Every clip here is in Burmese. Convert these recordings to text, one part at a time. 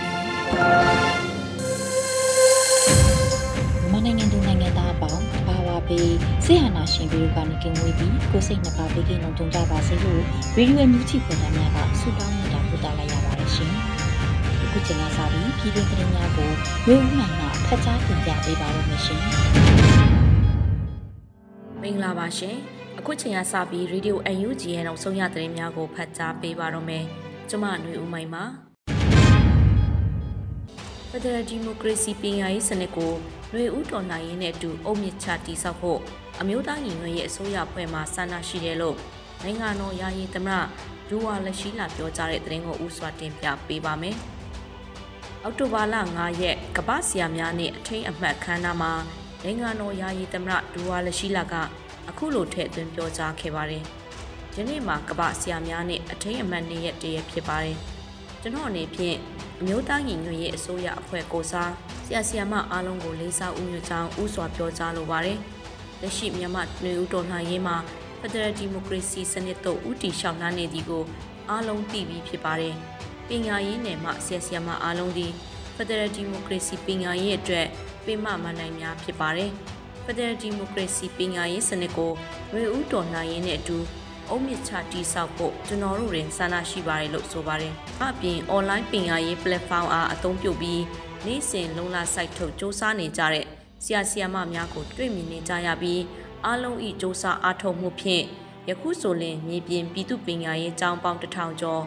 ပြီ မနိုင်ငံသူနိုင်ငံသားအပေါင်းဘာဝပေးဆေးဟာနာရှင်ပြီးကနေကင်းဝေးပြီးကိုစိတ်နှပါပေးကင်းလုံးကြုံကြပါစေလို့ရေဒီယိုမြူချီဖွင့်သားများကဆုတောင်းနေတာပို့တာလိုက်ရပါတယ်ရှင်။အခုချိန်ကစပြီးပြည်တွင်းသတင်းများကိုမျိုးမှန်ကဖတ်ကြားတင်ပြပေးပါရမရှင်။မင်္ဂလာပါရှင်။အခုချိန်ကစပြီးရေဒီယို UNG ရဲ့နောက်ဆုံးရသတင်းများကိုဖတ်ကြားပေးပါရမယ်။ကျွန်မຫນွေဦးမိုင်ပါ။ ဖက်ဒရယ်ဒီမိုကရေစီပညာရေးစနစ်ကိုຫນွေဦးတော်နိုင်ရေးနဲ့အတူအုံမြင့်ချတိဆောက်ဖို့အမျိုးသားညီညွတ်ရေးအစိုးရဖွဲ့မှဆန္ဒရှိတယ်လို့နိုင်ငံတော်ယာယီသမရဒူဝါလက်ရှိလာပြောကြားတဲ့သတင်းကိုဥစွာတင်ပြပေးပါမယ်။အောက်တိုဘာလ9ရက်ကပ္ပဆရာများနဲ့အထိန်အမှတ်ခမ်းနားမှာနိုင်ငံတော်ယာယီသမရဒူဝါလက်ရှိလာကအခုလိုထည့်သွင်းပြောကြားခဲ့ပါတယ်။ဒီနေ့မှာကပ္ပဆရာများနဲ့အထိန်အမှတ်နေ့ရက်တည်းဖြစ်ပါတယ်။ကျွန်တော်အနေဖြင့် အမျိုးသားညီညွတ်ရေးအစိုးရအဖွဲ့ကိုစားဆရာဆရာမအားလုံးကိုလေးစားဥညွှန်ကြောင်းဥစွာပြောကြားလိုပါတယ်။လက်ရှိမြန်မာနေဦးတော်လှန်ရေးမှာဖက်ဒရယ်ဒီမိုကရေစီစနစ်သို့ဦးတည်လျှောက်နှံနေသည်ကိုအားလုံးသိပြီးဖြစ်ပါတယ်။ပညာရေးနယ်မှဆရာဆရာမအားလုံးသည်ဖက်ဒရယ်ဒီမိုကရေစီပညာရေးအတွက်ပေးမှမနိုင်များဖြစ်ပါတယ်။ဖက်ဒရယ်ဒီမိုကရေစီပညာရေးစနစ်ကိုဝေဦးတော်လှန်ရေးနဲ့အတူ အုံးမြစ်ချတိဆောက်ဖို့ကျွန်တော်တို့တွင်ဆန္ဒရှိပါတယ်လို့ဆိုပါတယ်။အပြင် online ပညာရေး platform အားအသုံးပြုပြီးနေ့စဉ်လုံလ site ထုတ်စ조사နေကြတဲ့ဆရာဆရာမများကိုတွေ့မြင်နေကြရပြီးအားလုံးဤစ조사အားထုတ်မှုဖြင့်ယခုဆိုလင်မြေပြင်ပြည်သူပညာရေးကျောင်းပေါင်း1000ကျော်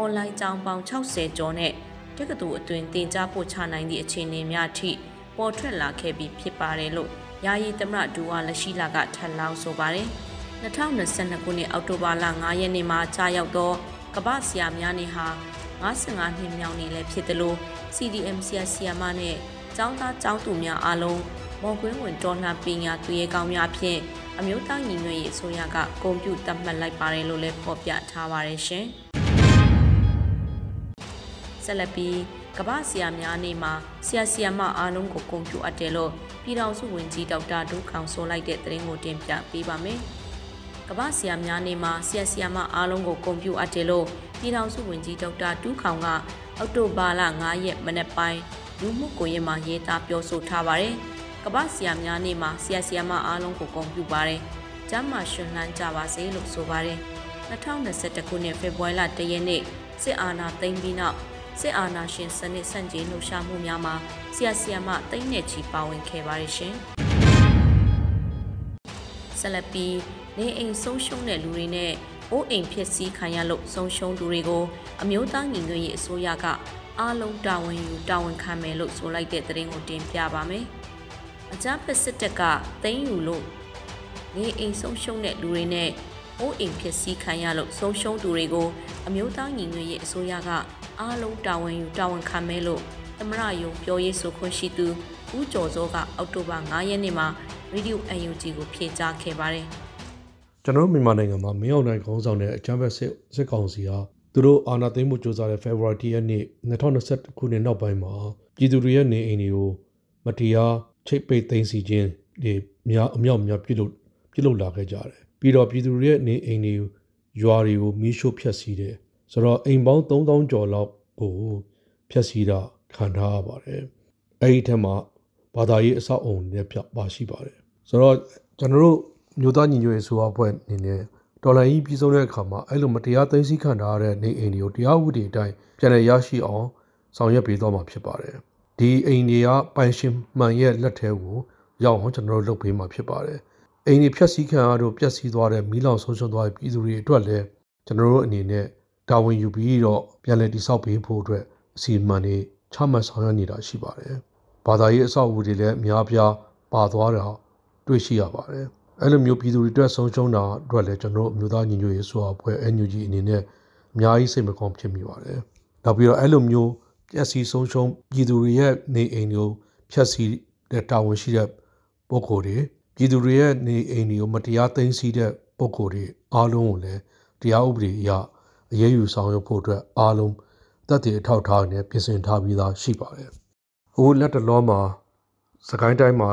online ကျောင်းပေါင်း60ကျော်နဲ့တက္ကသိုလ်အတွင်းတင် जा ပို့ချနိုင်သည့်အခြေအနေများထိပေါ်ထွက်လာခဲ့ပြီးဖြစ်ပါတယ်လို့ယာယီသမရဒူဝါလက်ရှိလာကထပ်လောင်းဆိုပါတယ်။ 2022ခုနှစ်အောက်တိုဘာလ9ရက်နေ့မှာကြာရောက်သောကမ္ဘာဆရာများနေ့ဟာ55နှစ်မြောက်နေ့လည်းဖြစ်တယ်လို့ CDM ဆရာဆရာမနဲ့ကျောင်းသားကျောင်းသူများအားလုံးမော်ကွင်းဝင်တော်လှန်ပညာသူရဲကောင်းများဖြင့်အမျိုးသားညီညွတ်ရေးအစိုးရကဂုဏ်ပြုသတ်မှတ်လိုက်ပါတယ်လို့လည်းဖော်ပြထားပါတယ်ရှင်။ဆက်လက်ပြီးကမ္ဘာဆရာများနေ့မှာဆရာဆရာမအားလုံးကိုဂုဏ်ပြုအပ်တယ်လို့ပြည်ထောင်စုဝန်ကြီးဒေါက်တာဒုခေါင်ဆိုလိုက်တဲ့သတင်းကိုတင်ပြပေးပါမယ်။ ကမ္ဘာဆရာများနေမှာဆရာဆရာမအားလုံးကိုဂုဏ်ပြုအပ်တယ်လို့ပြည်ထောင်စုဝန်ကြီးဒေါက်တာတူးခေါင်ကအောက်တိုဘာလ9ရက်မနေ့ပိုင်းလူမှုကွန်ရက်မှာရေးသားပြောဆိုထားပါတယ်။ကမ္ဘာဆရာများနေမှာဆရာဆရာမအားလုံးကိုဂုဏ်ပြုပါတယ်။ကျမ်းမာရှင်လန်းကြပါစေလို့ဆိုပါတယ်။2021ခုနှစ်ဖေဖော်ဝါရီလ1ရက်နေ့စစ်အာဏာသိမ်းပြီးနောက်စစ်အာဏာရှင်စနစ်ဆန့်ကျင်လှုပ်ရှားမှုများမှာဆရာဆရာမသိန်းနဲ့ချီပါဝင်ခဲ့ပါတယ်ရှင်။ ဆက်လက်ပြီးနေအိမ်ဆုံးရှုံးတဲ့လူတွေနဲ့အိုးအိမ်ဖြစ်စည်းခံရလို့ဆုံးရှုံးသူတွေကိုအမျိုးသားညီညွတ်ရေးအစိုးရကအားလုံးတာဝန်ယူတာဝန်ခံမယ်လို့ဆိုလိုက်တဲ့သတင်းကိုတင်ပြပါမယ်။အကြမ်းဖက်စစ်တပ်ကသိမ်းယူလို့နေအိမ်ဆုံးရှုံးတဲ့လူတွေနဲ့အိုးအိမ်ဖြစ်စည်းခံရလို့ဆုံးရှုံးသူတွေကိုအမျိုးသားညီညွတ်ရေးအစိုးရကအားလုံးတာဝန်ယူတာဝန်ခံမယ်လို့သမရယုံပြောရေးဆိုခွင့်ရှိသူ ဦးကျော်စောကအောက်တိုဘာ9ရက်နေ့မှာရေဒီယို UNG ကိုဖြေကြားခဲ့ပါတယ်။ကျွန်တော်တို့မြန်မာနိုင်ငံမှာမင်းအောင်နိုင်ခေါင်းဆောင်တဲ့အကြမ်းဖက်စစ်စစ်ကောင်စီဟာသူတို့အာဏာသိမ်းမှုကြိုးစားတဲ့ February ရက်နေ့2021ခုနှစ်နောက်ပိုင်းမှာပြည်သူတွေရဲ့နေအိမ်တွေကိုမတရားချိတ်ပိတ်သိမ်းစီခြင်းတွေများအမြောက်များပြုလုပ်ပြုလုပ်လာခဲ့ကြတယ်ပြီးတော့ပြည်သူတွေရဲ့နေအိမ်တွေရွာတွေကိုမီးရှို့ဖျက်ဆီးတယ်ဆိုတော့အိမ်ပေါင်း3000ကျော်လောက်ကိုဖျက်ဆီးတာခံထားရပါတယ်အဲ့ဒီထက်မှာ ဘာသာရေးအဆောက်အုံတွေပြပါရှိပါတယ်ဆိုတော့ကျွန်တော်တို့မျိုးသားညီညွတ်ရေးဆိုအဖွဲ့အနေနဲ့ဒေါ်လာကြီးပြည်ဆုံးတဲ့အခါမှာအဲ့လိုမတရားသိမ်းဆည်းခံထားရတဲ့နေအိမ်တွေကိုတရားဥပဒေအတိုင်းပြန်လည်ရရှိအောင်ဆောင်ရွက်ပေးသွားမှာဖြစ်ပါတယ်ဒီအိမ်တွေကပိုင်ရှင်မှန်ရဲ့လက်ထဲကိုရောက်အောင်ကျွန်တော်တို့လုပ်ပေးမှာဖြစ်ပါတယ်အိမ်တွေဖြက်စီးခံရတော့ပျက်စီးသွားတဲ့မီးလောင်ဆုံးရှုံးသွားတဲ့ပြည်သူတွေအတွက်လည်းကျွန်တော်တို့အနေနဲ့တာဝန်ယူပြီးတော့ပြန်လည်တည်ဆောက်ပေးဖို့အတွက်အစီအမံတွေချမှတ်ဆောင်ရွက်နေတာရှိပါတယ် ဘာသာရေးအဆောက်အဦတွေလည်းအများပြားပါသွားတာတွေ့ရှိရပါတယ်အဲ့လိုမျိုးပြည်သူတွေအတွက်ဆုံးရှုံးတာအတွက်လည်းကျွန်တော်တို့အမျိုးသားညီညွတ်ရေးဆိုအဖွဲ့ NUG အနေနဲ့အများကြီးစိတ်မကောင်းဖြစ်မိပါတယ်နောက်ပြီးတော့အဲ့လိုမျိုးပျက်စီးဆုံးရှုံးပြည်သူတွေရဲ့နေအိမ်တွေကိုဖျက်ဆီးတဲ့တာဝန်ရှိတဲ့ပုဂ္ဂိုလ်တွေပြည်သူတွေရဲ့နေအိမ်တွေကိုမတရားသိမ်းဆည်းတဲ့ပုဂ္ဂိုလ်တွေအားလုံးကိုလည်းတရားဥပဒေအရအရေးယူဆောင်ရွက်ဖို့အတွက်အားလုံးတပ်တည်အထောက်ထားနဲ့ပြင်ဆင်ထားပြီးသားရှိပါတယ်။ ဟိုလက်တလောမှာစကိုင်းတိုင်းမှာ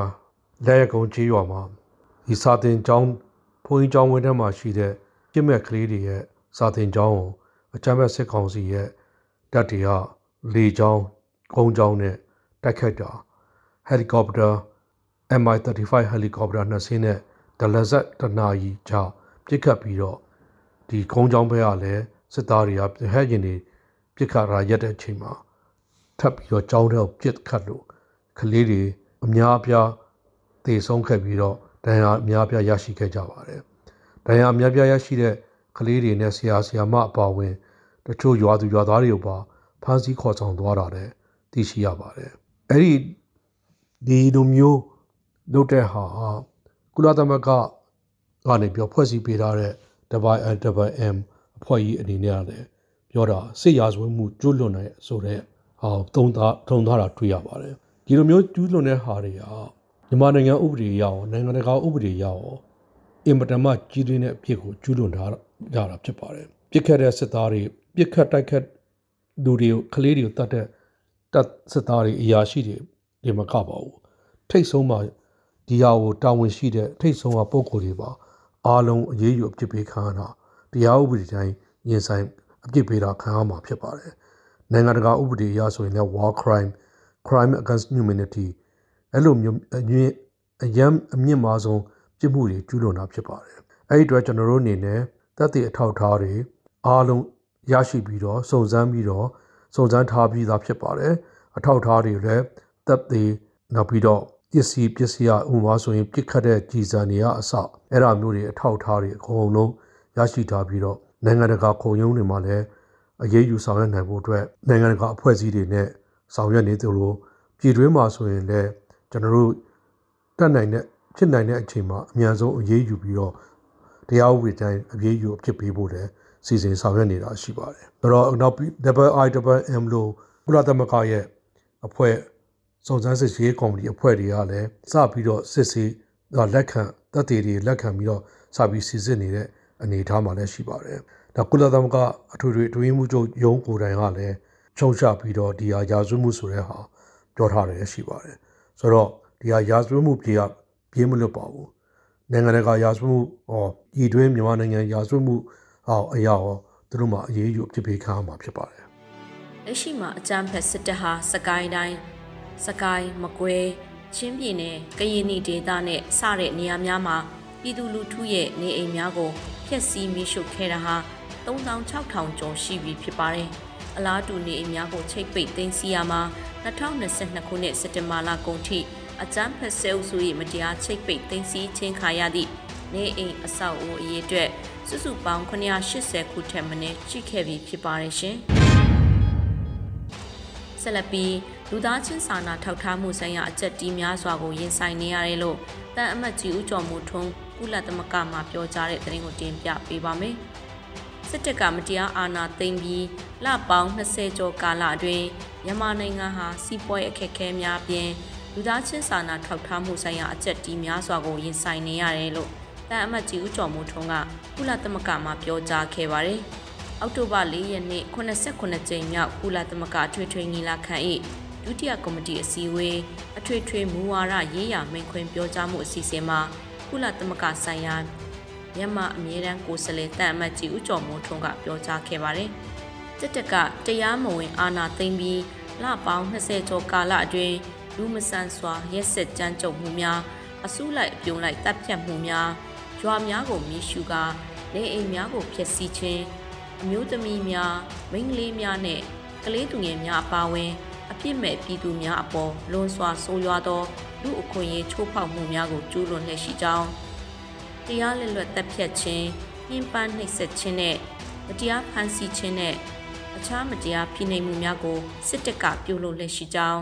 လက်ရကုံကြီးရွာမှာဒီစာတင်ကျောင်းဘုန်းကြီးကျောင်းဝင်းထဲမှာရှိတဲ့ပြစ်မဲ့ကလေးတွေရဲ့စာတင်ကျောင်းကိုအကြမ်းဖက်စစ်ကောင်စီရဲ့တပ်တွေကလေကျောင်းကုန်းကျောင်းနဲ့တိုက်ခိုက်တာဟယ်လီကော်ပတာ MI35 ဟယ်လီကော်ပတာနှစ်စင်းနဲ့ဒလဇက်တနာရီကြာပြစ်ခတ်ပြီးတော့ဒီကုန်းကျောင်းဘက်ကလည်းစစ်သားတွေကဟဲ့ရင်တွေပြစ်ခတ်ရာရက်တဲ့အချိန်မှာ ထပ်ပြီးတော့ကျောင်းထဲကိုပြစ်ခတ်လို့ကလေးတွေအများအပြားတေဆုံးခဲ့ပြီးတော့ဒဏ်ရာအများအပြားရရှိခဲ့ကြပါတယ်။ဒဏ်ရာအများအပြားရရှိတဲ့ကလေးတွေနဲ့ဆရာဆရာမအပါအဝင်တချို့ရွာသူရွာသားတွေကိုပါဖမ်းဆီးခေါ်ဆောင်သွားတာလည်းသိရှိရပါတယ်။အဲ့ဒီဒီလိုမျိုးလုပ်တဲ့ဟာကုလသမဂ္ဂကနေပြောဖွဲ့စည်းပေးထားတဲ့ WIM အဖွဲ့ကြီးအနေနဲ့လည်းပြောတာစစ်ရာဇဝတ်မှုကျွလွန်တဲ့ဆိုတဲ့ ဟာသုံးသားထုံသားတာတွေ့ရပါတယ်ဒီလိုမျိုးကျူးလွန်တဲ့ဟာတွေကမြန်မာနိုင်ငံဥပဒေရအောင်နိုင်ငံတကာဥပဒေရအောင်အင်မတန်မှကြီးတွင်းတဲ့အဖြစ်ကိုကျူးလွန်ထားကြတာဖြစ်ပါတယ်ပြစ်ခတ်တဲ့စစ်သားတွေပြစ်ခတ်တိုက်ခတ်လူတွေကိုကလေးတွေကိုတတ်တဲ့တပ်စစ်သားတွေအရာရှိတွေဒီမကပါဘူးထိတ်ဆုံးမှာဒီဟာကိုတာဝန်ရှိတဲ့ထိတ်ဆုံးကပုံကိုယ်တွေပါအားလုံးအရေးယူအပြစ်ပေးခံရတာတရားဥပဒေတိုင်းရင်ဆိုင်အပြစ်ပေးတာခံရမှာဖြစ်ပါတယ် နိုင်ငံတကာဥပဒေအရဆိုရင်လည်း war crime crime against humanity အဲ့လိုမျိုးအရင်အယံအမြင့်မားဆုံးပြစ်မှုတွေကျူးလွန်တာဖြစ်ပါတယ်အဲ့ဒီအတွက်ကျွန်တော်တို့အနေနဲ့တပ်တည်အထောက်ထားတွေအားလုံးရရှိပြီးတော့စုံစမ်းပြီးတော့စုံစမ်းထားပြီးသားဖြစ်ပါတယ်အထောက်ထားတွေလည်းတပ်တည်နောက်ပြီးတော့ပစ္စည်းပစ္စည်းအဥမာဆိုရင်ပြစ်ခတ်တဲ့ကြည်စံတွေကအစအဲ့ဒါမျိုးတွေအထောက်ထားတွေအကုန်လုံးရရှိထားပြီးတော့နိုင်ငံတကာခုံရုံးတွေမှာလည်း အရေးယူဆောင်ရွက်နိုင်ဖို့အတွက်နိုင်ငံတကာအဖွဲ့အစည်းတွေနဲ့ဆောင်ရွက်နေသလိုပြည်တွင်းမှာဆိုရင်လည်းကျွန်တော်တို့တက်နိုင်တဲ့ဖြစ်နိုင်တဲ့အချိန်မှာအများဆုံးအရေးယူပြီးတော့တရားဥပဒေတိုင်းအရေးယူအဖြစ်ပေးဖို့လည်းစီစဉ်ဆောင်ရွက်နေတာရှိပါတယ်။ဒါတော့နောက် WIWM လို့ကုလသမဂ္ဂရဲ့အဖွဲ့စုံစမ်းစစ်ဆေးကော်မတီအဖွဲ့တွေကလည်းစပြီးတော့စစ်ဆေးလက်ခံတပ်တွေတွေလက်ခံပြီးတော့စပြီးစစ်စစ်နေတဲ့အနေအထားမှာလည်းရှိပါတယ်။ ဒါကုလသမဂ္ဂအထွေထွေအတွင်းမှုချုပ်ရုံးကိုယ်တိုင်ကလည်းချုံချပြီးတော့ဒီဟာရာဇဝမှုဆိုတဲ့ဟာပြောထားတယ်ရှိပါတယ်။ဆိုတော့ဒီဟာရာဇဝမှုပြေးပြေးမလွတ်ပါဘူး။နိုင်ငံတကာရာဇဝမှုဟောဤတွင်းမြန်မာနိုင်ငံရာဇဝမှုဟောအရာဟောသူတို့မှာအရေးယူအဖြစ်ပေးခံရမှာဖြစ်ပါတယ်။လက်ရှိမှာအကြမ်းဖက်စစ်တပ်ဟာစကိုင်းတိုင်းစကိုင်းမကွဲချင်းပြည်နယ်ကရင်နီဒေသနဲ့စတဲ့နေရာများမှာပြည်သူလူထုရဲ့နေအိမ်များကိုဖျက်ဆီးမိရှုခဲ့တာဟာ 3600ကျော်ရှိပြီဖြစ်ပါတယ်။အလားတူနေအိမ်များကိုချိတ်ပိတ်သိမ်းဆီးရမှာ2022ခုနှစ်စက်တင်ဘာလကုန်ထိအကြမ်းဖက်ဆဲအုပ်စု၏မတရားချိတ်ပိတ်သိမ်းဆီးခြင်းခါရသည့်နေအိမ်အဆောက်အဦအရေးအတွက်စုစုပေါင်း980ခုထက်မနည်းရှိခဲ့ပြီဖြစ်ပါတယ်ရှင်။ဆက်လက်ပြီးလူသားချင်းစာနာထောက်ထားမှုဆိုင်ရာအကြက်တီးများစွာကိုရင်ဆိုင်နေရတယ်လို့တန်အမတ်ကြီးဦးကျော်မိုးထွန်းကုလသမဂ္ဂမှပြောကြားတဲ့သတင်းကိုတင်ပြပေးပါမယ်။ စစ်တပ်ကမတရားအာဏာသိမ်းပြီးလပေါင်း20ကျော်ကာလအတွင်းမြန်မာနိုင်ငံဟာစီးပွားရေးအခက်အခဲများပြင်လူသားချင်းစာနာထောက်ထားမှုဆိုင်ရာအကြက်တီးများစွာကိုရင်ဆိုင်နေရတယ်လို့တန်အမတ်ကြီးဦးကျော်မိုးထွန်းကကုလသမဂ္ဂမှပြောကြားခဲ့ပါတယ်။အောက်တိုဘာ၄ရက်နေ့89ကြိမ်မြောက်ကုလသမဂ္ဂထွေထွေညီလာခံ၏ဒုတိယကော်မတီအစည်းအဝေးအထွေထွေမူဝါဒရေးရာမိန့်ခွန်းပြောကြားမှုအစီအစဉ်မှာကုလသမဂ္ဂဆိုင်ရာ မြန်မာအမြဲတမ်းကိုယ်စားလှယ်တန်အမတ်ကြီးဦးကျော်မိုးထွန်းကပြောကြားခဲ့ပါတယ်။စစ်တပ်ကတရားမဝင်အာဏာသိမ်းပြီးလပေါင်း20ကျော်ကာလအတွင်းလူမဆန်စွာရက်စက်ကြမ်းကြုတ်မှုများအစုလိုက်အပြုံလိုက်တပ်ဖြတ်မှုများရွာများကိုမြေရှူကာနေအိမ်များကိုဖျက်ဆီးခြင်းအမျိုးသမီးများမိန်းကလေးများနဲ့ကလေးသူငယ်များအပါအဝင် အပြစ်မဲ့ပြည်သူများအပေါ်လွန်စွာဆိုးရွားသောလူအခွင့်အရေးချိုးဖောက်မှုများကိုကျူးလွန်လျက်ရှိကြောင်း တရားလက်လွတ်တပ်ဖြတ်ခြင်း၊နှိမ်ပန်းနှိပ်စက်ခြင်းနဲ့မတရားဖမ်းဆီးခြင်းနဲ့အခြားမတရားဖိနှိပ်မှုများကိုစစ်တပ်ကပြုလုပ်လျက်ရှိကြောင်း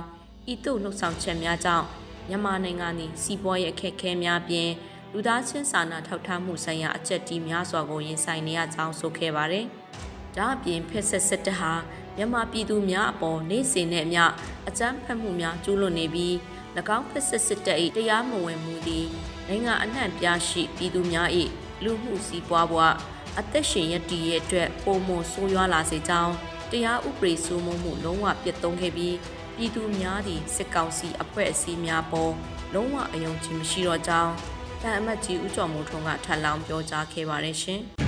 ဤသို့နှုတ်ဆောင်ချက်များကြောင့်မြန်မာနိုင်ငံသည်စီးပွားရေးအခက်အခဲများပြင်လူသားချင်းစာနာထောက်ထားမှုဆိုင်ရာအချက်တီးများစွာကိုရင်ဆိုင်နေရကြောင်းဆိုခဲ့ပါတယ်။ဒါအပြင်ဖက်ဆက်စစ်တပ်ဟာမြန်မာပြည်သူများအပေါ်နေစဉ်နဲ့အမျှအကြမ်းဖက်မှုများကျူးလွန်နေပြီး၎င်းဖက်ဆက်စစ်တပ်၏တရားမဝင်မှုသည် နိုင်ငံအနှံ့ပြားရှိပြည်သူများ၏လူမှုစီးပွားဘဝအသက်ရှင်ရည်တည်ရဲ့အတွက်ပုံမဆိုးရွားလာစေကြောင်းတရားဥပဒေစိုးမိုးမှုလုံးဝပြတ်သုံးခဲ့ပြီးပြည်သူများသည့်စစ်ကောင်စီအဖွဲ့အစည်းများပေါ်လုံးဝအယုံကြည်မရှိတော့ကြောင်းတန်အမတ်ကြီးဦးကျော်မိုးထွန်းကထပ်လောင်းပြောကြားခဲ့ပါတယ်ရှင်။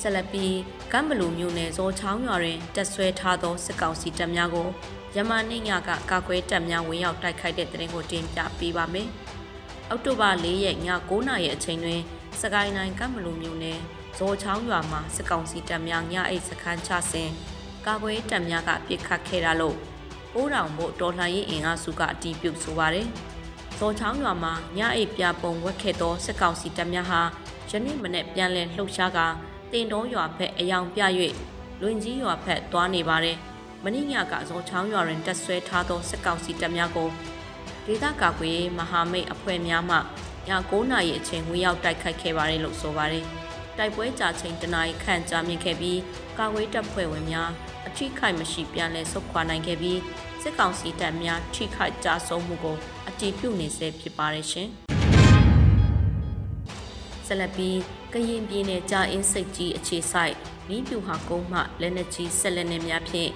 ဆက်လက်ပြီးကမ်ဘလူမြို့နယ်ဇော်ချောင်းရွာတွင်တက်ဆွဲထားသောစစ်ကောင်စီတပ်များကိုယမနိညကကာကွယ်တပ်များဝင်ရောက်တိုက်ခိုက်တဲ့တဲ့ရင်ကိုတင်ပြပေးပါမယ်။အောက်တိုဘာ၄ရက်ည9:00နာရီအချိန်တွင်စကိုင်းတိုင်းကမ်ဘလူမြို့နယ်ဇော်ချောင်းရွာမှာစစ်ကောင်စီတပ်များညအိတ်စခန်းချစဉ်ကာကွယ်တပ်များကပစ်ခတ်ခဲ့တာလို့ပိုးတောင်ဖို့တော်လှန်ရေးအင်အားစုကအတီးပြုတ်ဆိုပါတယ်။ဇော်ချောင်းရွာမှာညအိတ်ပြပုံဝက်ခဲ့သောစစ်ကောင်စီတပ်များဟာယနေ့မနေ့ပြန်လည်လှုပ်ရှားကာ တင်တော်ရွာဘက်အယောင်ပြ၍လွင်ကြီးရွာဘက်သွားနေပါတယ်။မင်းညကဇော်ချောင်းရွာတွင်တက်ဆွဲထားသောစစ်ကောင်စီတပ်များကိုဒေသကာကွယ်ရေးမဟာမိတ်အဖွဲ့များမှည9:00နာရီအချိန်ဝင်ရောက်တိုက်ခိုက်ခဲ့ပါတယ်လို့ဆိုပါတယ်။တိုက်ပွဲကြာချိန်တနာရီခန့်ကြာမြင့်ခဲ့ပြီးကာကွယ်တပ်ဖွဲ့ဝင်များအထိခိုက်မရှိပြန်လည်ဆုတ်ခွာနိုင်ခဲ့ပြီးစစ်ကောင်စီတပ်များထိခိုက်ကြဆုံးမှုကိုအတည်ပြုနေဆဲဖြစ်ပါတယ်ရှင်။ ဆက်လက်ပြီးကရင်ပြည်နယ်ကြာအင်းစိတ်ကြီးအခြေဆိုင်မိပြူဟာကုန်းမှလက်နက်ကြီးဆက်လက်နေများဖြင့်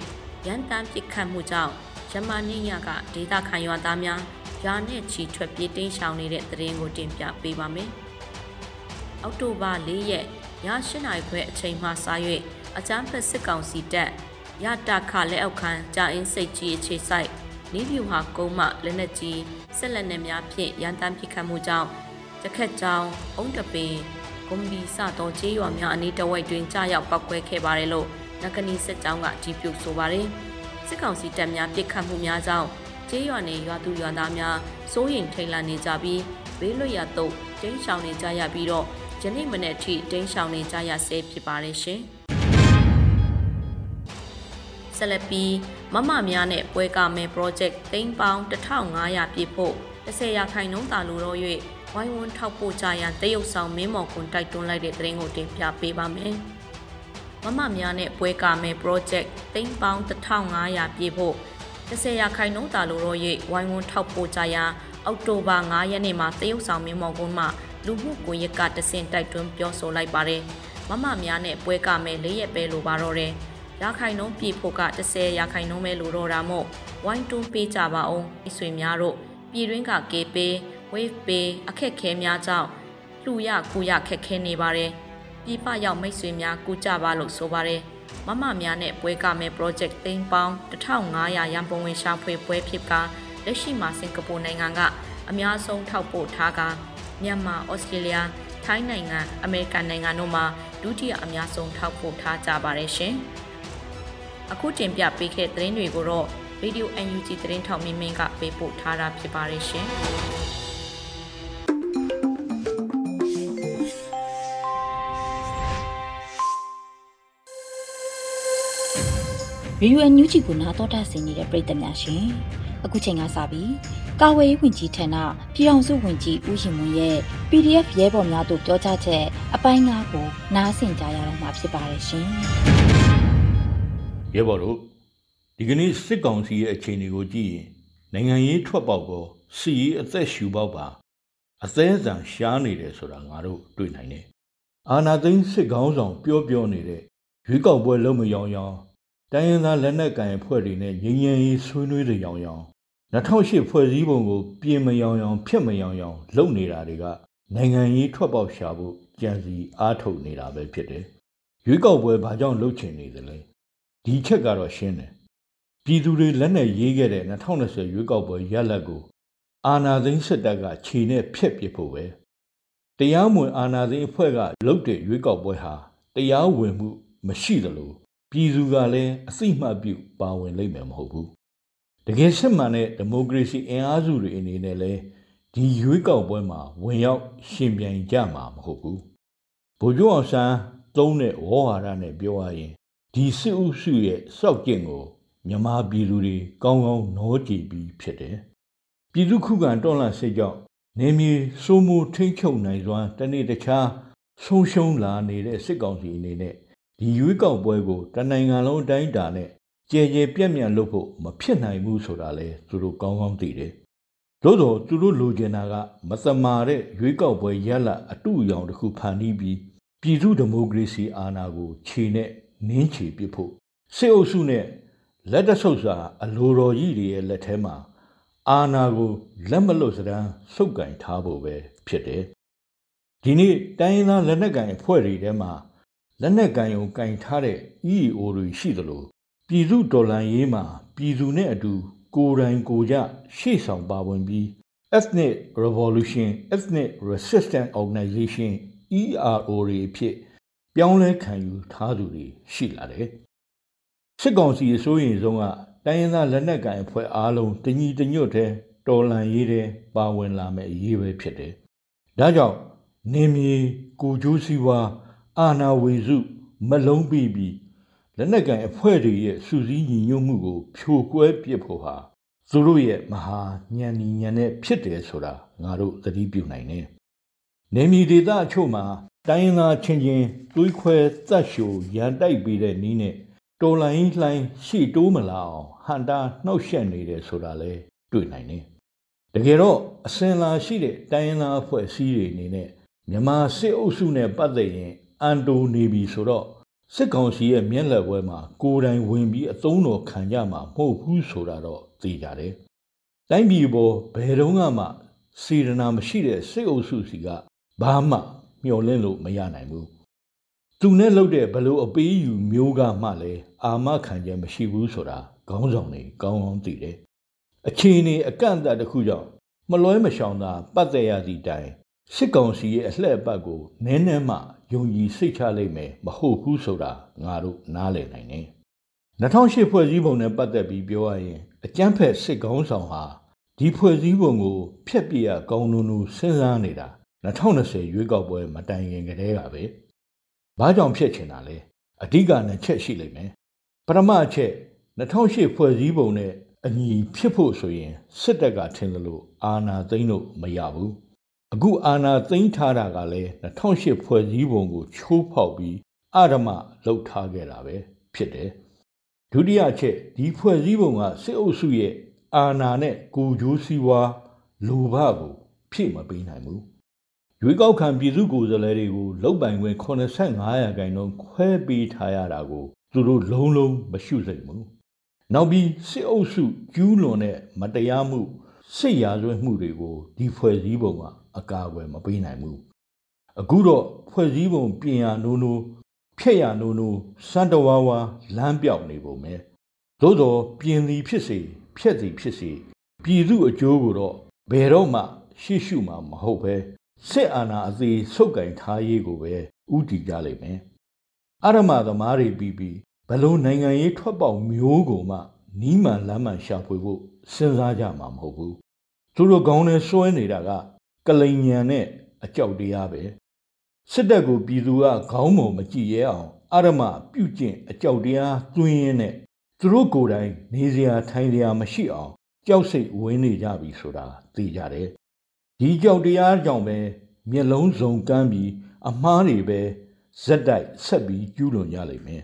ရန်တမ်းပစ်ခတ်မှုကြောင့်ရမနိညကဒေသခံရွာသားများယာနဲ့ချီထွက်ပြေးတိမ်းရှောင်နေတဲ့တရင်ကိုတင်ပြပေးပါမယ်။အောက်တိုဘာ၄ရက်ည၈နာရီခွဲအချိန်မှစ၍အကြမ်းဖက်စစ်ကောင်စီတပ်ရတခလက်အောက်ခံကြာအင်းစိတ်ကြီးအခြေဆိုင်နီးပြူဟာကုန်းမှလက်နက်ကြီးဆက်လက်နေများဖြင့်ရန်တမ်းပစ်ခတ်မှုကြောင့် တခက်ကြောင်အုံတပင်ဂုံဘီစသောကျေးရွာများအနီးတဝိုက်တွင်ကြားရောက်ပောက်ကွဲခဲ့ပါတယ်လို့နဂနီစစ်ကြောင်းကဒီပြုဆိုပါတယ်စစ်ကောင်စီတပ်များပစ်ခတ်မှုများကြောင့်ကျေးရွာနေရွာသူရွာသားများစိုးရိမ်ထိတ်လန့်နေကြပြီးဘေးလွတ်ရာသို့တင်းရှောင်နေကြရပြီးတော့ယနေ့မနေ့အထိတင်းရှောင်နေကြရဆဲဖြစ်ပါတယ်ရှင်ဆက်လက်ပြီးမမများနဲ့ပွဲကမယ် project သိန်းပေါင်း1500ပြည့်ဖို့10ရာခိုင်နှုန်းသာလိုတော့၍ ဝိုင်းဝန်းထောက်ပို့ကြရန်တရုတ်ဆောင်မင်းမော်ကွန်တိုက်တွန်းလိုက်တဲ့သတင်းကိုတင်ပြပေးပါမယ်။မမများနဲ့ပွဲကမယ် project သိန်းပေါင်း1500ပြည့်ဖို့10ရာခိုင်နှုန်းသာလိုတော့၍ဝိုင်းဝန်းထောက်ပို့ကြရန်အောက်တိုဘာ9ရက်နေ့မှာတရုတ်ဆောင်မင်းမော်ကွန်မှလူမှုကွန်ရက်ကတဆင့်တိုက်တွန်းပြောဆိုလိုက်ပါတယ်။မမများနဲ့ပွဲကမယ်၄ရက်ပဲလိုပါတော့တယ်။ရာခိုင်နှုန်းပြည့်ဖို့က10ရာခိုင်နှုန်းပဲလိုတော့တာမို့ဝိုင်းတွန်းပေးကြပါအောင်အဆွေများတို့ပြည်တွင်းကကေပေး wave ပေးအခက်ခဲများကြောင့်လှူရကူရခက်ခဲနေပါတယ်။ပြည်ပရောက်မိတ်ဆွေများကူကြပါလို့ဆိုပါတယ်။မမများနဲ့ပွဲကမဲ့ project သိန်းပေါင်း1500ရန်ပုံငွေရှာဖွေပွဲဖြစ်ကလက်ရှိမှာစင်ကာပူနိုင်ငံကအများဆုံးထောက်ပို့ထားကမြန်မာ၊ဩစတြေးလျ၊ထိုင်းနိုင်ငံ၊အမေရိကန်နိုင်ငံတို့မှာဒုတိယအများဆုံးထောက်ပို့ထားကြပါတယ်ရှင်။အခုတင်ပြပေးခဲ့တဲ့သတင်းတွေကိုတော့ Radio UNG သတင်းထောက်မင်းမင်းကပေးပို့ထားတာဖြစ်ပါတယ်ရှင်။ ရေဒီယိုအန်ယူဂျီကိုနားတော်တာဆင်နေတဲ့ပရိသတ်များရှင်အခုချိန်ကစပြီးကာဝေးဝင်ကြီးဌာနပြည်အောင်စုဝင်ကြီးဦးရှင်မွန်ရဲ့ PDF ရဲဘော်များတို့ပြောကြားချက်အပိုင်း၅ကိုနားဆင်ကြရတော့မှာဖြစ်ပါတယ်ရှင်ရဲဘော်တို့ဒီကနေ့စစ်ကောင်စီရဲ့အခြေအနေကိုကြည့်ရင်နိုင်ငံရေးထွက်ပေါက်ကောစီရေးအသက်ရှူပေါက်ပါအသေးအံရှားနေတယ်ဆိုတာငါတို့တွေ့နိုင်တယ်အာနာသိန်းစစ်ကောင်းဆောင်ပြောပြောနေတဲ့ရွေးကောက်ပွဲလုံးမရောင်ရောင် တိုင်းရင်းသားလက်နက်ကိုင်အဖွဲ့တွေနဲ့ငြိမ်းချမ်းရေးဆွေးနွေးတဲ့ရောင်ရောင်2008ဖွဲ့စည်းပုံကိုပြင်မရောင်ရောင်ဖြစ်မရောင်ရောင်လုပ်နေတာတွေကနိုင်ငံရေးထွက်ပေါက်ရှာဖို့ကြံစီအားထုတ်နေတာပဲဖြစ်တယ်။ရွေးကောက်ပွဲဘာကြောင့်လုပ်ချင်နေသလဲ။ဒီချက်ကတော့ရှင်းတယ်။ပြည်သူတွေလက်နဲ့ရေးခဲ့တဲ့2020ရွေးကောက်ပွဲရလဒ်ကိုအာဏာသိမ်းစစ်တပ်ကခြေနဲ့ဖျက်ပစ်ဖို့ပဲ။တရားမဝင်အာဏာသိမ်းအဖွဲ့ကလုပ်တဲ့ရွေးကောက်ပွဲဟာတရားဝင်မှုမရှိသလို ပြပြည်သူကလည်းအစိမ့်မှတ်ပြုပါဝင်လိမ့်မယ်မဟုတ်ဘူးတကယ်စစ်မှန်တဲ့ဒီမိုကရေစီအင်အားစုတွေအနေနဲ့လည်းဒီရွေးကောက်ပွဲမှာဝင်ရောက်ရှင်ပြိုင်ကြမှာမဟုတ်ဘူးဗိုလ်ချုပ်အောင်ဆန်းသုံးတဲ့ဝေါ်ဟာရနဲ့ပြောရရင်ဒီစစ်အုပ်စုရဲ့စောက်ကျင့်ကိုမြန်မာပြည်သူတွေကောင်းကောင်းနောကြည်ပြီးဖြစ်တယ်ပြည်သူခုခံတော်လှန်စစ်ကြောင့်နေမြေစိုးမိုးထိမ့်ချုပ်နိုင်စွာတနေ့တခြားဆုံးရှုံးလာနေတဲ့စစ်ကောင်စီအနေနဲ့ ဒီရွေးကောက်ပွဲကိုတနိုင်ငံလုံးအတိုင်းအတာနဲ့ကြဲကြဲပြန့်ပြန့်လုပ်ဖို့မဖြစ်နိုင်ဘူးဆိုတာလဲသူတို့ကောင်းကောင်းသိတယ်။သို့တော့သူတို့လိုချင်တာကမသမာတဲ့ရွေးကောက်ပွဲရလတ်အတူအယောင်တစ်ခုဖန်တီးပြီးပြည်သူဒီမိုကရေစီအာဏာကိုခြေနဲ့နင်းချေပစ်ဖို့စစ်အုပ်စုနဲ့လက်တဆုပ်စာအလိုတော်ကြီးတွေရဲ့လက်ထဲမှာအာဏာကိုလက်မလွတ်စရန်စုပ်ကင်ထားဖို့ပဲဖြစ်တယ်။ဒီနေ့တိုင်းရင်းသားလက်နက်ကင်အဖွဲ့တွေထဲမှာ လက်နက်ကင်ုံကင်ထားတဲ့ EAO တွေရှိသလိုပြည်သူတော်လှန်ရေးမှာပြည်သူနဲ့အတူကိုယ်တိုင်ကိုယ်ကြရှေ့ဆောင်ပါဝင်ပြီး Ethnic Revolution Ethnic Resistance Organization ERO တွေဖြစ်ပြောင်းလဲခံယူထားသူတွေရှိလာတယ်။စစ်ကောင်စီအစိုးရဆုံးကတိုင်းရင်းသားလက်နက်ကိုင်အဖွဲ့အားလုံးတညီတညွတ်တဲ့တော်လှန်ရေးတဲ့ပါဝင်လာမဲ့အရေးပဲဖြစ်တယ်။ဒါကြောင့်နေမြေကိုကျိုးစီးပွား အာနာဝေစုမလုံးပြီးပြီးလက်နက်ကန်အဖွဲ့တွေရဲ့စူးစီးညီညွတ်မှုကို ဖြိုကွဲပစ်ဖို့ဟာသူတို့ရဲ့မဟာညံညီညံနဲ့ဖြစ်တယ်ဆိုတာငါတို့သတိပြုနိုင်တယ်။နေမီဒေသအချို့မှာတိုင်းရင်းသားချင်းချင်းသွေးခွဲသတ်ရှူရန်တိုက်ပေးတဲ့နီးနဲ့တော်လိုင်းလှိုင်းရှေ့တိုးမလာအောင်ဟန်တာနှောက်ယှက်နေတယ်ဆိုတာလဲတွေ့နိုင်တယ်။တကယ်တော့အစင်လာရှိတဲ့တိုင်းရင်းသားအဖွဲ့အစည်းတွေအနေနဲ့မြန်မာစစ်အုပ်စုနဲ့ပတ်သက်ရင် အန်တိုနေပြီဆိုတော့စစ်ကောင်စီရဲ့မျက်လက်ပွဲမှာကိုယ်တိုင်ဝင်ပြီးအသုံးတော်ခံကြမှာမဟုတ်ဘူးဆိုတာတော့သိကြတယ်။တိုင်းပြည်ပေါ်ဘယ်တော့မှစေရနာမရှိတဲ့စစ်အုပ်စုစီကဘာမှမျှော်လင့်လို့မရနိုင်ဘူး။သူနဲ့လှုပ်တဲ့ဘလို့အပေးယူမျိုးကမှလည်းအာမခံချက်မရှိဘူးဆိုတာခေါင်းဆောင်တွေကောင်းကောင်းသိတယ်။အခြေအနေအကန့်အသတ်တစ်ခုကြောင့်မလွဲမရှောင်သာပတ်သက်ရသည့်တိုင် စစ်ကောင်စီရဲ့အလှည့်အပတ်ကိုနည်းနည်းမှယုံကြည်စိတ်ချလိမ့်မယ်မဟုတ်ဘူးဆိုတာငါတို့နားလည်နိုင်တယ်2008ဖွဲ့စည်းပုံနဲ့ပတ်သက်ပြီးပြောရရင်အကြမ်းဖက်စစ်ကောင်းဆောင်ဟာဒီဖွဲ့စည်းပုံကိုဖျက်ပြရကောင်းနုံနုစဉ်းစားနေတာ2020ရွေးကောက်ပွဲမတိုင်ခင်ကတည်းကပဲဘာကြောင့်ဖျက်ချင်တာလဲအဓိကနဲ့ချက်ရှိလိမ့်မယ်ပထမအချက်2008ဖွဲ့စည်းပုံနဲ့အညီဖြစ်ဖို့ဆိုရင်စစ်တပ်ကထင်လို့အာဏာသိမ်းလို့မရဘူး အခုအာဏာသိမ်းထားတာကလည်း2008ဖွဲ့စည်းပုံကို ချိုးဖောက်ပြီးအဓမ္မလှုပ်ထားခဲ့တာပဲဖြစ်တယ်ဒုတိယချက်ဒီဖွဲ့စည်းပုံကစစ်အုပ်စုရဲ့အာဏာနဲ့ကိုကြိုးစည်းဝါလူဘကိုဖြည့်မပေးနိုင်ဘူးရွေးကောက်ခံပြည်သူကိုယ်စားလှယ်တွေကိုလုတ်ပိုင်ခွင့်85ရာခိုင်နှုန်းခွဲပေးထားရတာကိုသူတို့လုံးလုံးမရှုစိတ်ဘူးနောက်ပြီးစစ်အုပ်စုကျူးလွန်တဲ့မတရားမှုစစ်ရာဇဝတ်မှုတွေကိုဒီဖွဲ့စည်းပုံက အကာအကွယ်မပေးနိုင်ဘူးအခုတော့ဖွဲ့စည်းပုံပြင်ရနိုးနိုးဖြက်ရနိုးနိုးစံတဝါဝါလမ်းပြောက်နေပုံပဲသို့တော့ပြင်သည်ဖြစ်စေဖြက်သည်ဖြစ်စေပြည်သူအကျိုးကိုတော့ဘယ်တော့မှရှေ့ရှုမှာမဟုတ်ပဲစစ်အာဏာအသေးဆုတ်ကင်ထားရေးကိုပဲဥတီကြလိမ့်မယ်အရမသမားတွေပြီးပြီးဘလို့နိုင်ငံရေးထွက်ပေါက်မျိုးကိုမှနီးမှန်လမ်းမှန်ရှာဖွေဖို့စဉ်းစားကြမှာမဟုတ်ဘူးသူတို့ကောင်းနဲ့စွဲနေတာက ကလိန်ညံနဲ့အကြောက်တရားပဲစစ်တပ်ကိုပြည်သူကခေါင်းမုံမကြည့်ရဲအောင်အရမပြုတ်ကျင့်အကြောက်တရားသွင်းရင်းနဲ့သူတို့ကိုယ်တိုင်နေစရာထိုင်စရာမရှိအောင်ကြောက်စိတ်ဝင်းနေကြပြီဆိုတာသိကြတယ်ဒီကြောက်တရားကြောင့်ပဲမျက်လုံးစုံကမ်းပြီးအမားတွေပဲဇက်တိုက်ဆက်ပြီးကျူးလွန်ကြလိမ့်မယ်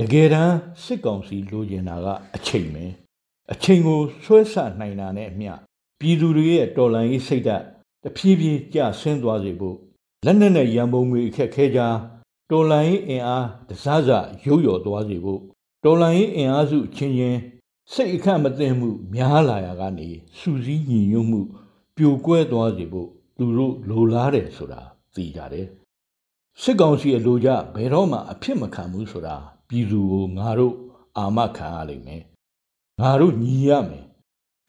တကယ်တမ်းစစ်ကောင်စီလိုချင်တာကအချိန်ပဲအချိန်ကိုဆွဲဆနိုင်တာနဲ့အမျှပြည်သူတွေရဲ့တော်လှန်ရေးစိတ်ဓာတ် တဖြည်းဖြည်းကျဆင်းသွားစေဖို့လက်နက်နဲ့ရန်ပုံငွေအခက်ခဲကြတော်လှန်ရေးအင်အားတစားစရုပ်ရော်သွားစေဖို့တော်လှန်ရေးအင်အားစုချင်းချင်းစိတ်အခန့်မသိမှုများလာရာကနေစူးစီးညီညွတ်မှုပြိုကွဲသွားစေဖို့သူတို့လိုလားတယ်ဆိုတာသိကြတယ်စစ်ကောင်စီအလိုကြဘယ်တော့မှအဖြစ်မခံဘူးဆိုတာပြည်သူကိုငါတို့အာမခံရလိမ့်မယ်ငါတို့ညီရမယ်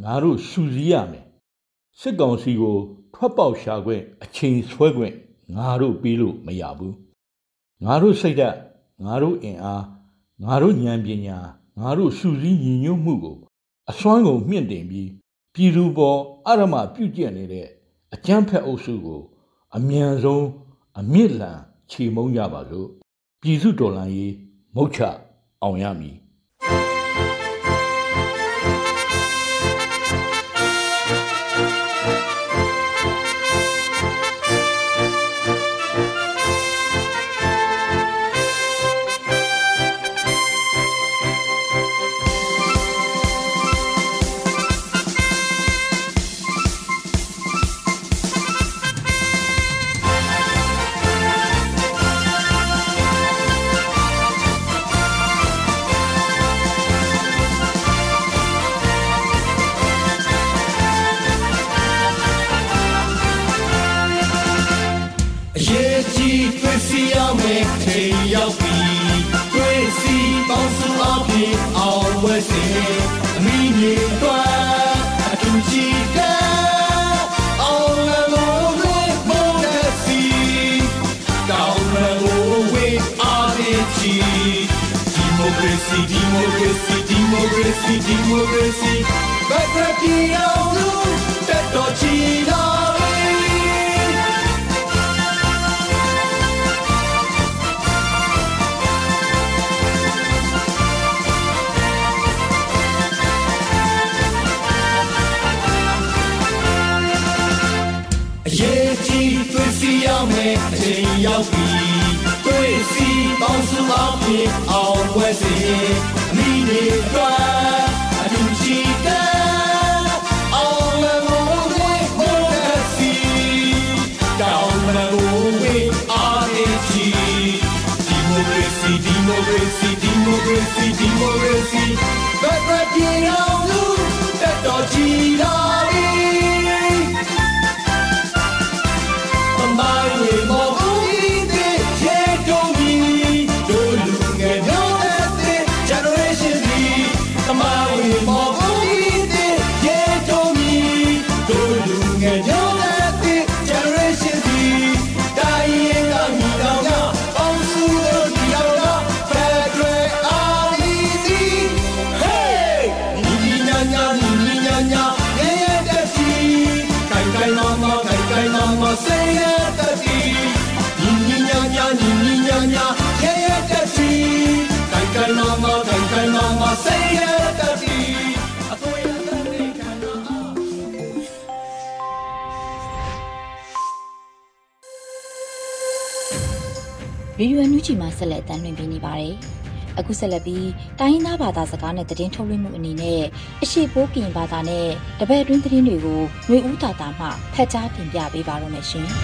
ငါတို့စူးစီးရမယ်စစ်ကောင်စီကို ထွက်ပေါက်ရှာခွင့်အချိန်ဆွဲခွင့်ငါတို့ပြီးလို့မရဘူးငါတို့စိတ်ဓာတ်ငါတို့အင်အားငါတို့ဉာဏ်ပညာငါတို့စုစည်းညီညွတ်မှုကိုအစွမ်းကုန်မြင့်တင်ပြီးပြည်သူပေါ်အရမပြုကျင့်နေတဲ့အကြမ်းဖက်အုပ်စုကို အမြန်ဆုံးအမြင့်လန်ခြေမုံကြပါစို့ပြည်စုတော်လှန်ရေးမုတ်ချအောင်ရမည် ရောက်ပြီတွေ့စီပေါင်းစုအောင်ဖြင့်အောင်ပွဲစေအမိနေအတွက်အတူရှိက ရေ ရေဒီယိုအန်ယူဂျီမှာဆက်လက်တမ်းလွှင့်ပေးနေပါတယ်။အခုဆက်လက်ပြီးတိုင်းရင်းသားဘာသာစကားနဲ့သတင်းထုတ်လွှင့်မှုအနေနဲ့အရှိပိုးကင်ဘာသာနဲ့တပည့်အတွင်းသတင်းတွေကိုຫນွေဦးတာတာမှဖတ်ကြားတင်ပြပေးပါရမရှင်။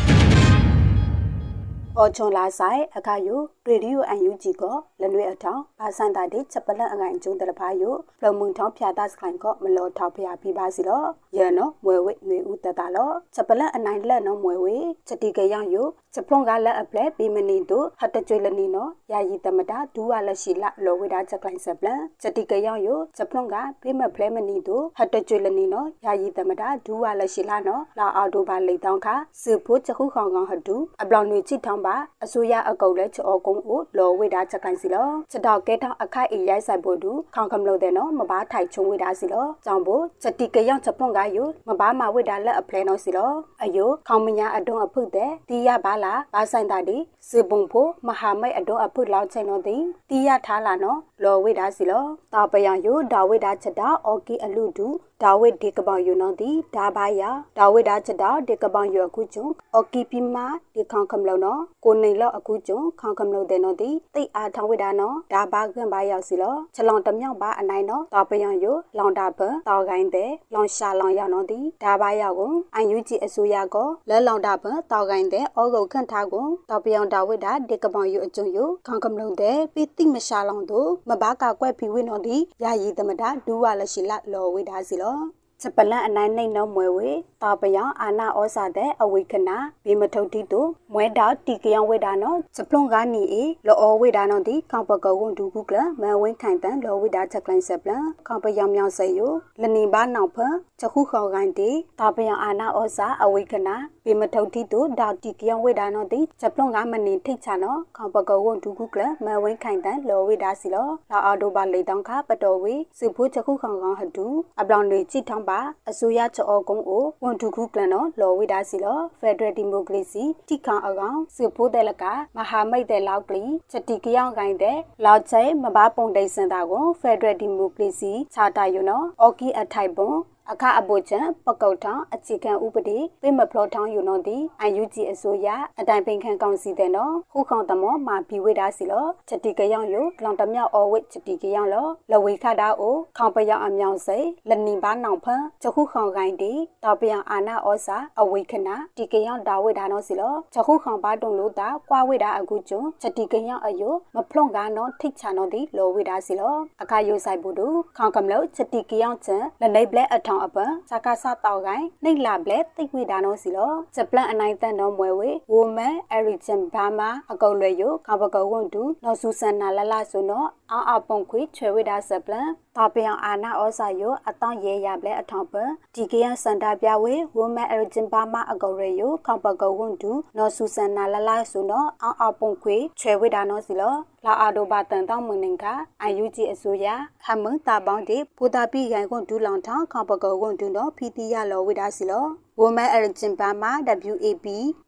အော်ချွန်လာဆိုင်အခါယို ရေဒီယိုအန်ယူဂျီကလနွေအထောင်ဘာစန်တာတိချက်ပလန်အငိုင်ကျုံတလဖာယိုပလမုန်ထောင်းဖြာတာစခိုင်ကမလောထောက်ဖျာပြပါစီလောရနော်မွယ်ဝဲຫນွေဦးတတာလောချက်ပလန်အနိုင်လက်နော်မွယ်ဝဲချက်တီကရယိုစပလွန်ကလက်အပလက်ပီမနီတို့ဟတ်တကျွေလနီနော်ယာယီတမတာဒူဝါလက်ရှိလလောဝိဒါချက်ကလိုင်းဆပလန်ချက်တီကရောက်ယစပလွန်ကပိမဖလဲမနီတို့ဟတ်တကျွေလနီနော်ယာယီတမတာဒူဝါလက်ရှိလနော်လာအော်တိုဘာလိတ်တောင်းခါစဖို့ချခုခေါင်ကောင်ဟဒူအပလောင်နွေချစ်ထောင်းပါအစိုးရအကုတ်လဲချောကုန်းကိုလောဝိဒါချက်ကလိုင်းစီလောချက်တော့ကဲထောင်းအခိုက်အရိုက်ဆိုင်ဖို့ဒူခေါင်ကမလို့တဲ့နော်မဘာထိုက်ချုံဝိဒါစီလောကြောင့်ဖို့ချက်တီကရောက်ချက်ပလွန်ကယမဘာမဝိဒါလက်အဖလဲနော်စီလောအယိုခေါင်မညာအတွန်းအဖုတ်တဲ့တီးရပါလားဘာဆိုင်တာဒီစေပုံဖို့မဟာမိတ်အတော်အဖုလောက်ချိန်တော့သည်တီးရထားလာနော်လော်ဝိဒါစီလောတာပယံယိုဒါဝိဒါချက်တာအော်ကီအလူဒူ ဒါဝိဒေကပောင်ယုံနော်ဒီဒါဘာယာဒါဝိဒါချက်တာဒေကပောင်ယုအခုကျုံအော်ကီပီမာဒီခေါခမ်လောနော်ကိုနေလောအခုကျုံခေါခမ်လောတဲ့နော်ဒီတိတ်အားထောင်းဝိဒါနော်ဒါဘာကံဘာရောက်စီလောချလောင်တမြောက်ပါအနိုင်နော်တာပယံယုလောင်တာဘတောက်ကိုင်းတဲ့လောင်ရှာလောင်ရောက်နော်ဒီဒါဘာရောက်ကိုအန်ယူဂျီအစိုးရကောလဲလောင်တာဘတောက်ကိုင်းတဲ့အောကုတ်ခန့်ထားကိုတာပယံဒါဝိဒါဒေကပောင်ယုအကျုံယုခေါခမ်လောတဲ့ပိတိမရှာလောင်တို့မဘာကကွက်ဖီဝိနော်ဒီယာယီသမတာဒူဝါလရှိလလောဝိဒါစီလောချက်ပလန်အနိုင်နှိမ့်နှောမွဲဝေတာပယံအာနာဩစာတဲ့အဝိခနာဘေမထုတ်တိတုမွဲတောက်တီကယံဝေဒါနောချက်ပလွန်ကနီအေလောဝေဒါနောတိကောင်ပကောဝန်ဒူကုကလမဝင်းခိုင်တန်လောဝေဒါချက်ကလိုင်းဆက်ပလန်ကောင်ပယံမြောင်ဆေယိုလနေဘာနောက်ဖချက်ခုခေါ်ကိုင်းတေတာပယံအာနာဩစာအဝိခနာဘေ ပေမထုတ်တီတို့ဒေါတီကယဝေဒါနော်တိဂျပလွန်ကမနေထိတ်ချနော်ခေါပကောဝန်ဒူကုကလမဝင်းခိုင်တန်လောဝေဒါစီလောလာအော်တိုဘာလေတောင်ခပတော်ဝေစုဖို့ချခုခေါင်ကောင်ဟဒူအပလောင်တွေကြည့်ထောင်းပါအစိုးရချောကုန်းကိုဝန်ဒူကုကလနော်လောဝေဒါစီလောဖက်ဒရယ်ဒီမိုကရေစီတိခေါင်အကောင်စုဖို့တဲ့လကမဟာမိတ်တဲ့လောက်ကလီချက်တီကယောင်ကိုင်းတဲ့လောက်ချဲမဘာပုံဒိတ်စင်တာကိုဖက်ဒရယ်ဒီမိုကရေစီချာတာယူနော်အော်ကီအထိုင်ပွန် အခအဘိုချံပကုတ်ထောင်အခြေခံဥပဒေပြမဖလောထောင်ယူနော်ဒီအယူဂျီအစိုးရအတိုင်ပင်ခံကောင်စီတဲ့နော်ခုခေါတမောမာဘီဝေဒါစီလောချက်တီကယောင်ယိုလောင်တမြောက်အော်ဝစ်ချက်တီကယောင်လောလဝေခတာအိုခေါပယောင်အမြောင်စိလနီဘာနောင်ဖန်ချခုခေါကိုင်းဒီတောပယံအာနာဩစာအဝေခနာတီကယောင်ဒါဝေဒါနော်စီလောချခုခေါပါတုံလို့တာကွာဝေဒါအခုကျွန်းချက်တီကယောင်အယိုမဖလွန်ကနော်ထိတ်ချနော်ဒီလောဝေဒါစီလောအခယိုဆိုင်ဘူးတို့ခေါကမလို့ချက်တီကယောင်ချန်လနေဘလက်အထောင်အပန်စကားစတောက်ကိုင်းနှိတ်လာဘလက်တိတ်ဝေဒါနော်စီလောဂျပလန်အနိုင်တန်တော်မွဲဝေဝိုမန်အရီဂျန်ဘာမာအကုတ်လွယ်ယိုကဘကဝွန်တူနော်ဆူဆန်နာလလဆိုနော်အောက်အပုံခွေချွေဝေဒါဆပလန် တာပယံအာနာဩစာယိုအတောင်ရဲရပလက်အထောင်ပဒီကယစန္ဒပြဝေဝိုမန်အရီဂျန်ဘာမာအကုတ်လွယ်ယိုကဘကဝွန်တူနော်ဆူဆန်နာလလဆိုနော်အောက်အပုံခွေချွေဝေဒါနော်စီလောလာအာဒိုဘာတန်တောင်းမငင်ကအယူဂျီအစိုးရဟမန်တာပေါင်းတဲ့ဘူတာပိရိုင်ကွန်ဒူလောင်ထောင်းခေါပကောကွန်ဒူတော့ဖီတီရလောဝိဒါစီလော ဝမအရဂျင်ပါမာ WAP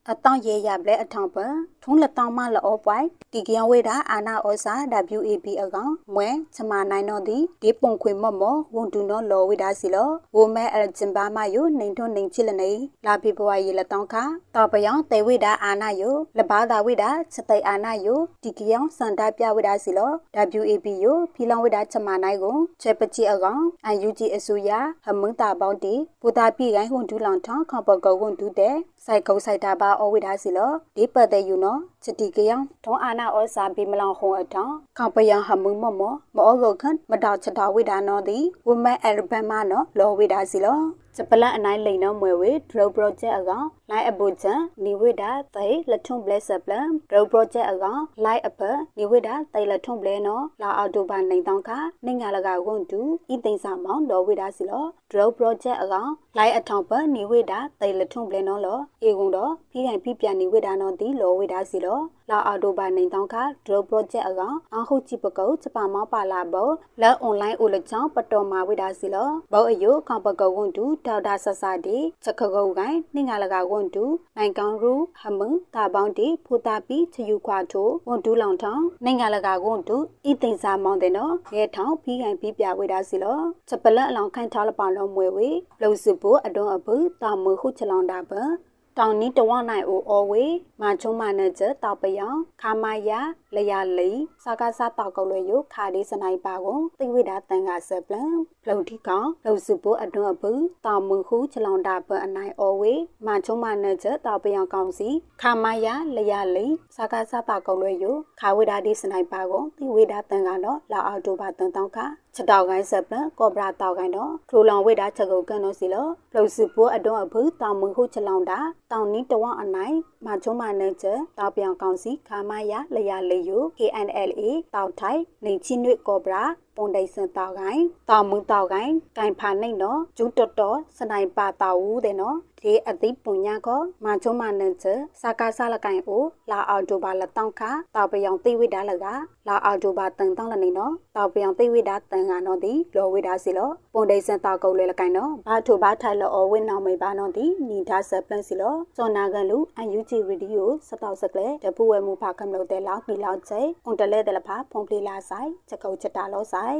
အတောင်ရဲရပလဲအထောင်ပထုံးလက်တောင်းမလောပွိုင်တီကယဝေတာအာနာဩစာ WAP အကောင်မွဲချမနိုင်တော့သည်ဒီပုံခွေမော့မော့ဝန်တူနော်လောဝေတာစီလောဝမအရဂျင်ပါမာယိုနေထွန်းနေချစ်လနေလာပြဘဝရေလက်တောင်းခါတော့ပယောင်တေဝေတာအာနာယိုလဘာသာဝေတာချက်တိအာနာယိုတီကယောင်စန္ဒပြဝေတာစီလော WAP ယိုဖီလောင်ဝေတာချမနိုင်ကိုချေပချီအကောင် UNG အစိုးရဟမင်းတာပေါင်းတီဘူတာပြကိုင်းဟွန်ဒူလောင်ထောင်းခေါပကောဝန်ဒူတဲ့စိုက်ကုတ်စိုက်တာပါအဝိဒါစီလောဒီပတ်တဲ့ယူနော်ချတီကယံထုံးအာနာဩစာဘီမလောင်ဟုံအထောင်းခေါပယံဟမုံမမောမောဂုတ်ခန်မတောက်ချတာဝိဒါနော်ဒီဝမဲအရဘမနော်လောဝိဒါစီလော စပလန်အနိုင်လိန်နော်မွေဝေဒရိုပရိုဂျက်အကောင်လိုက်အပူချန်နီဝိဒါသိလက်ထုံဘလက်စပလန်ဒရိုပရိုဂျက်အကောင်လိုက်အပနီဝိဒါသိလက်ထုံဘလဲနော်လာအော်တိုဘာနိုင်တောင်းခနေငါလကဝွန်တူဤသိန်းစာမောင်လောဝိဒါစီလောဒရိုပရိုဂျက်အကောင်လိုက်အထောင်ပနီဝိဒါသိလက်ထုံဘလဲနော်လောအေကုံတော့ဖိခိုင်ဖိပြန်နီဝိဒါနော်ဒီလောဝိဒါစီလော လာအော်တိုဘာနိုင်တောင်းခဒရိုပရိုဂျက်အကောင်အဟုတ်ကြည့်ပကုတ်စပါမောပါလာဘောလက်အွန်လိုင်းအိုလချောင်းပတော်မာဝိဒါစီလောဘောအယိုကောင်ပကုတ်ဝွန်တူဒေါက်တာဆဆဒီချက်ခကုတ်ကိုင်းနှင်္ဂလကဝွန်တူနိုင်ကောင်ရူဟမန်တာပေါင်းတီဖူတာပီချယူခွာထိုဝွန်တူလောင်ထောင်းနှင်္ဂလကဝွန်တူဤသိန်းစာမောင်းတဲ့နော်ရဲထောင်းပြီးခိုင်ပြီးပြဝိဒါစီလောချက်ပလက်အလောင်းခိုင်ထားလပလုံးမွေဝေလုံစုဖို့အတွန်းအပုတာမခုချလောင်တာပ တောင်နီးတဝနိုင်အိုအော်ဝေမာချုံမနကျတောက်ပယောင်ခါမယာလရလိစကားစားတောက်ကုတ်လွေယခါဒီစနိုင်ပါကိုတိဝိဒါတန်ကဆပလန်ဖလုံတီကောင်လုံစုပိုအတွန်းအပူတောင်မခုချလောင်တာပအနိုင်အော်ဝေမာချုံမနကျတောက်ပယောင်ကောင်စီခါမယာလရလိစကားစားတောက်ကုတ်လွေယခါဝိဒါဒီစနိုင်ပါကိုတိဝိဒါတန်ကတော့လာအော်တိုဘာတန်တောင်းခချက်တောက်ကိုင်းဆပလန်ကောဘရာတောက်ကိုင်းတော့ထရိုလောင်ဝိဒါချက်ကိုကန်တော့စီလောလုံစုပိုအတွန်းအပူတောင်မခုချလောင်တာတောင်နီးတဝအနိုင်မာချုံမနကျတောက်ပြောင်ကောင်စီခါမယာလရလိယ KNLA တောက်ထိုင်နေချိနွေကောဘရာပွန်ဒိဆန်တောက်ကိုင်းတောက်မှုတောက်ကိုင်းဂိုင်ဖာနိုင်နော်ဂျူတော်တော်စနိုင်ပါတောက်ဦးတဲ့နော်ဒီအသိပုညာကောမာချုံမနန်ချစာကာဆာလကိုင်အိုလာအော်တိုဘာလတောင်းခတောက်ပယောင်သိဝိဒါလကလာအော်တိုဘာတန်တောင်းလနေနော်တောက်ပယောင်သိဝိဒါတန်ကနော်ဒီလောဝိဒါစီလောပွန်ဒိဆန်တောက်ကုတ်လေလကိုင်နော်ဘာထိုဘာထိုင်လောဝင်းနောင်မေဘာနော်ဒီနီဒါဆပ်ပလန်စီလောစောနာကန်လူအန်ယူဂျီရေဒီယိုစတောက်စကလေတပူဝဲမှုဖာကမလို့တဲ့လောက်ပြီးလောက်ချေအွန်တလဲတဲ့လဖာဖုန်ပလီလာဆိုင်ချက်ကုတ်ချက်တာလောဆိုင်